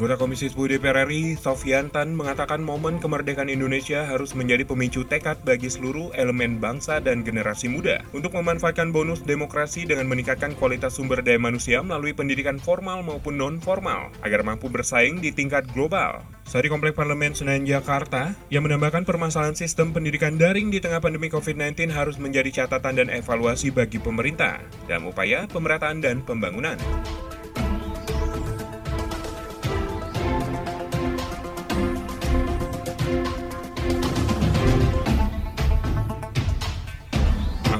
Anggota Komisi 10 DPR RI, Sofian Tan, mengatakan momen kemerdekaan Indonesia harus menjadi pemicu tekad bagi seluruh elemen bangsa dan generasi muda untuk memanfaatkan bonus demokrasi dengan meningkatkan kualitas sumber daya manusia melalui pendidikan formal maupun non-formal agar mampu bersaing di tingkat global. Saat di Komplek Parlemen Senayan Jakarta, yang menambahkan permasalahan sistem pendidikan daring di tengah pandemi COVID-19 harus menjadi catatan dan evaluasi bagi pemerintah dalam upaya pemerataan dan pembangunan.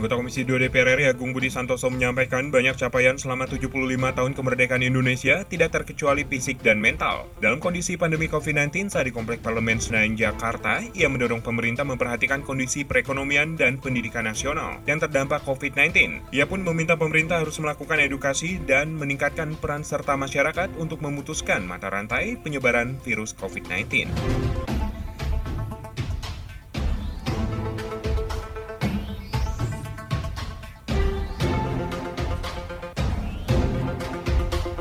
Anggota Komisi 2 DPR RI Agung Budi Santoso menyampaikan banyak capaian selama 75 tahun kemerdekaan Indonesia tidak terkecuali fisik dan mental. Dalam kondisi pandemi COVID-19 saat di Komplek Parlemen Senayan Jakarta, ia mendorong pemerintah memperhatikan kondisi perekonomian dan pendidikan nasional yang terdampak COVID-19. Ia pun meminta pemerintah harus melakukan edukasi dan meningkatkan peran serta masyarakat untuk memutuskan mata rantai penyebaran virus COVID-19.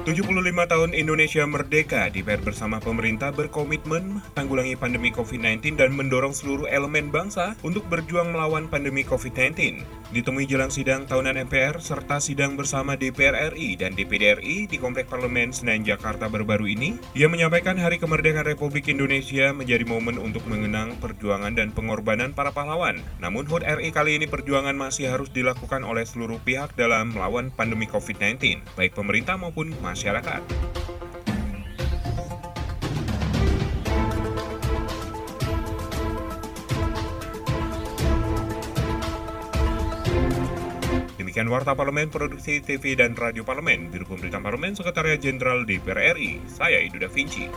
75 tahun Indonesia merdeka, DPR bersama pemerintah berkomitmen tanggulangi pandemi COVID-19 dan mendorong seluruh elemen bangsa untuk berjuang melawan pandemi COVID-19. Ditemui jelang sidang tahunan MPR serta sidang bersama DPR RI dan DPD RI di Komplek Parlemen Senayan Jakarta baru-baru ini, ia menyampaikan Hari Kemerdekaan Republik Indonesia menjadi momen untuk mengenang perjuangan dan pengorbanan para pahlawan. Namun HUT RI kali ini perjuangan masih harus dilakukan oleh seluruh pihak dalam melawan pandemi COVID-19, baik pemerintah maupun masyarakat. Demikian Warta Parlemen Produksi TV dan Radio Parlemen, Biro Pemberitaan Parlemen Sekretariat Jenderal DPR RI. Saya Idu Da Vinci.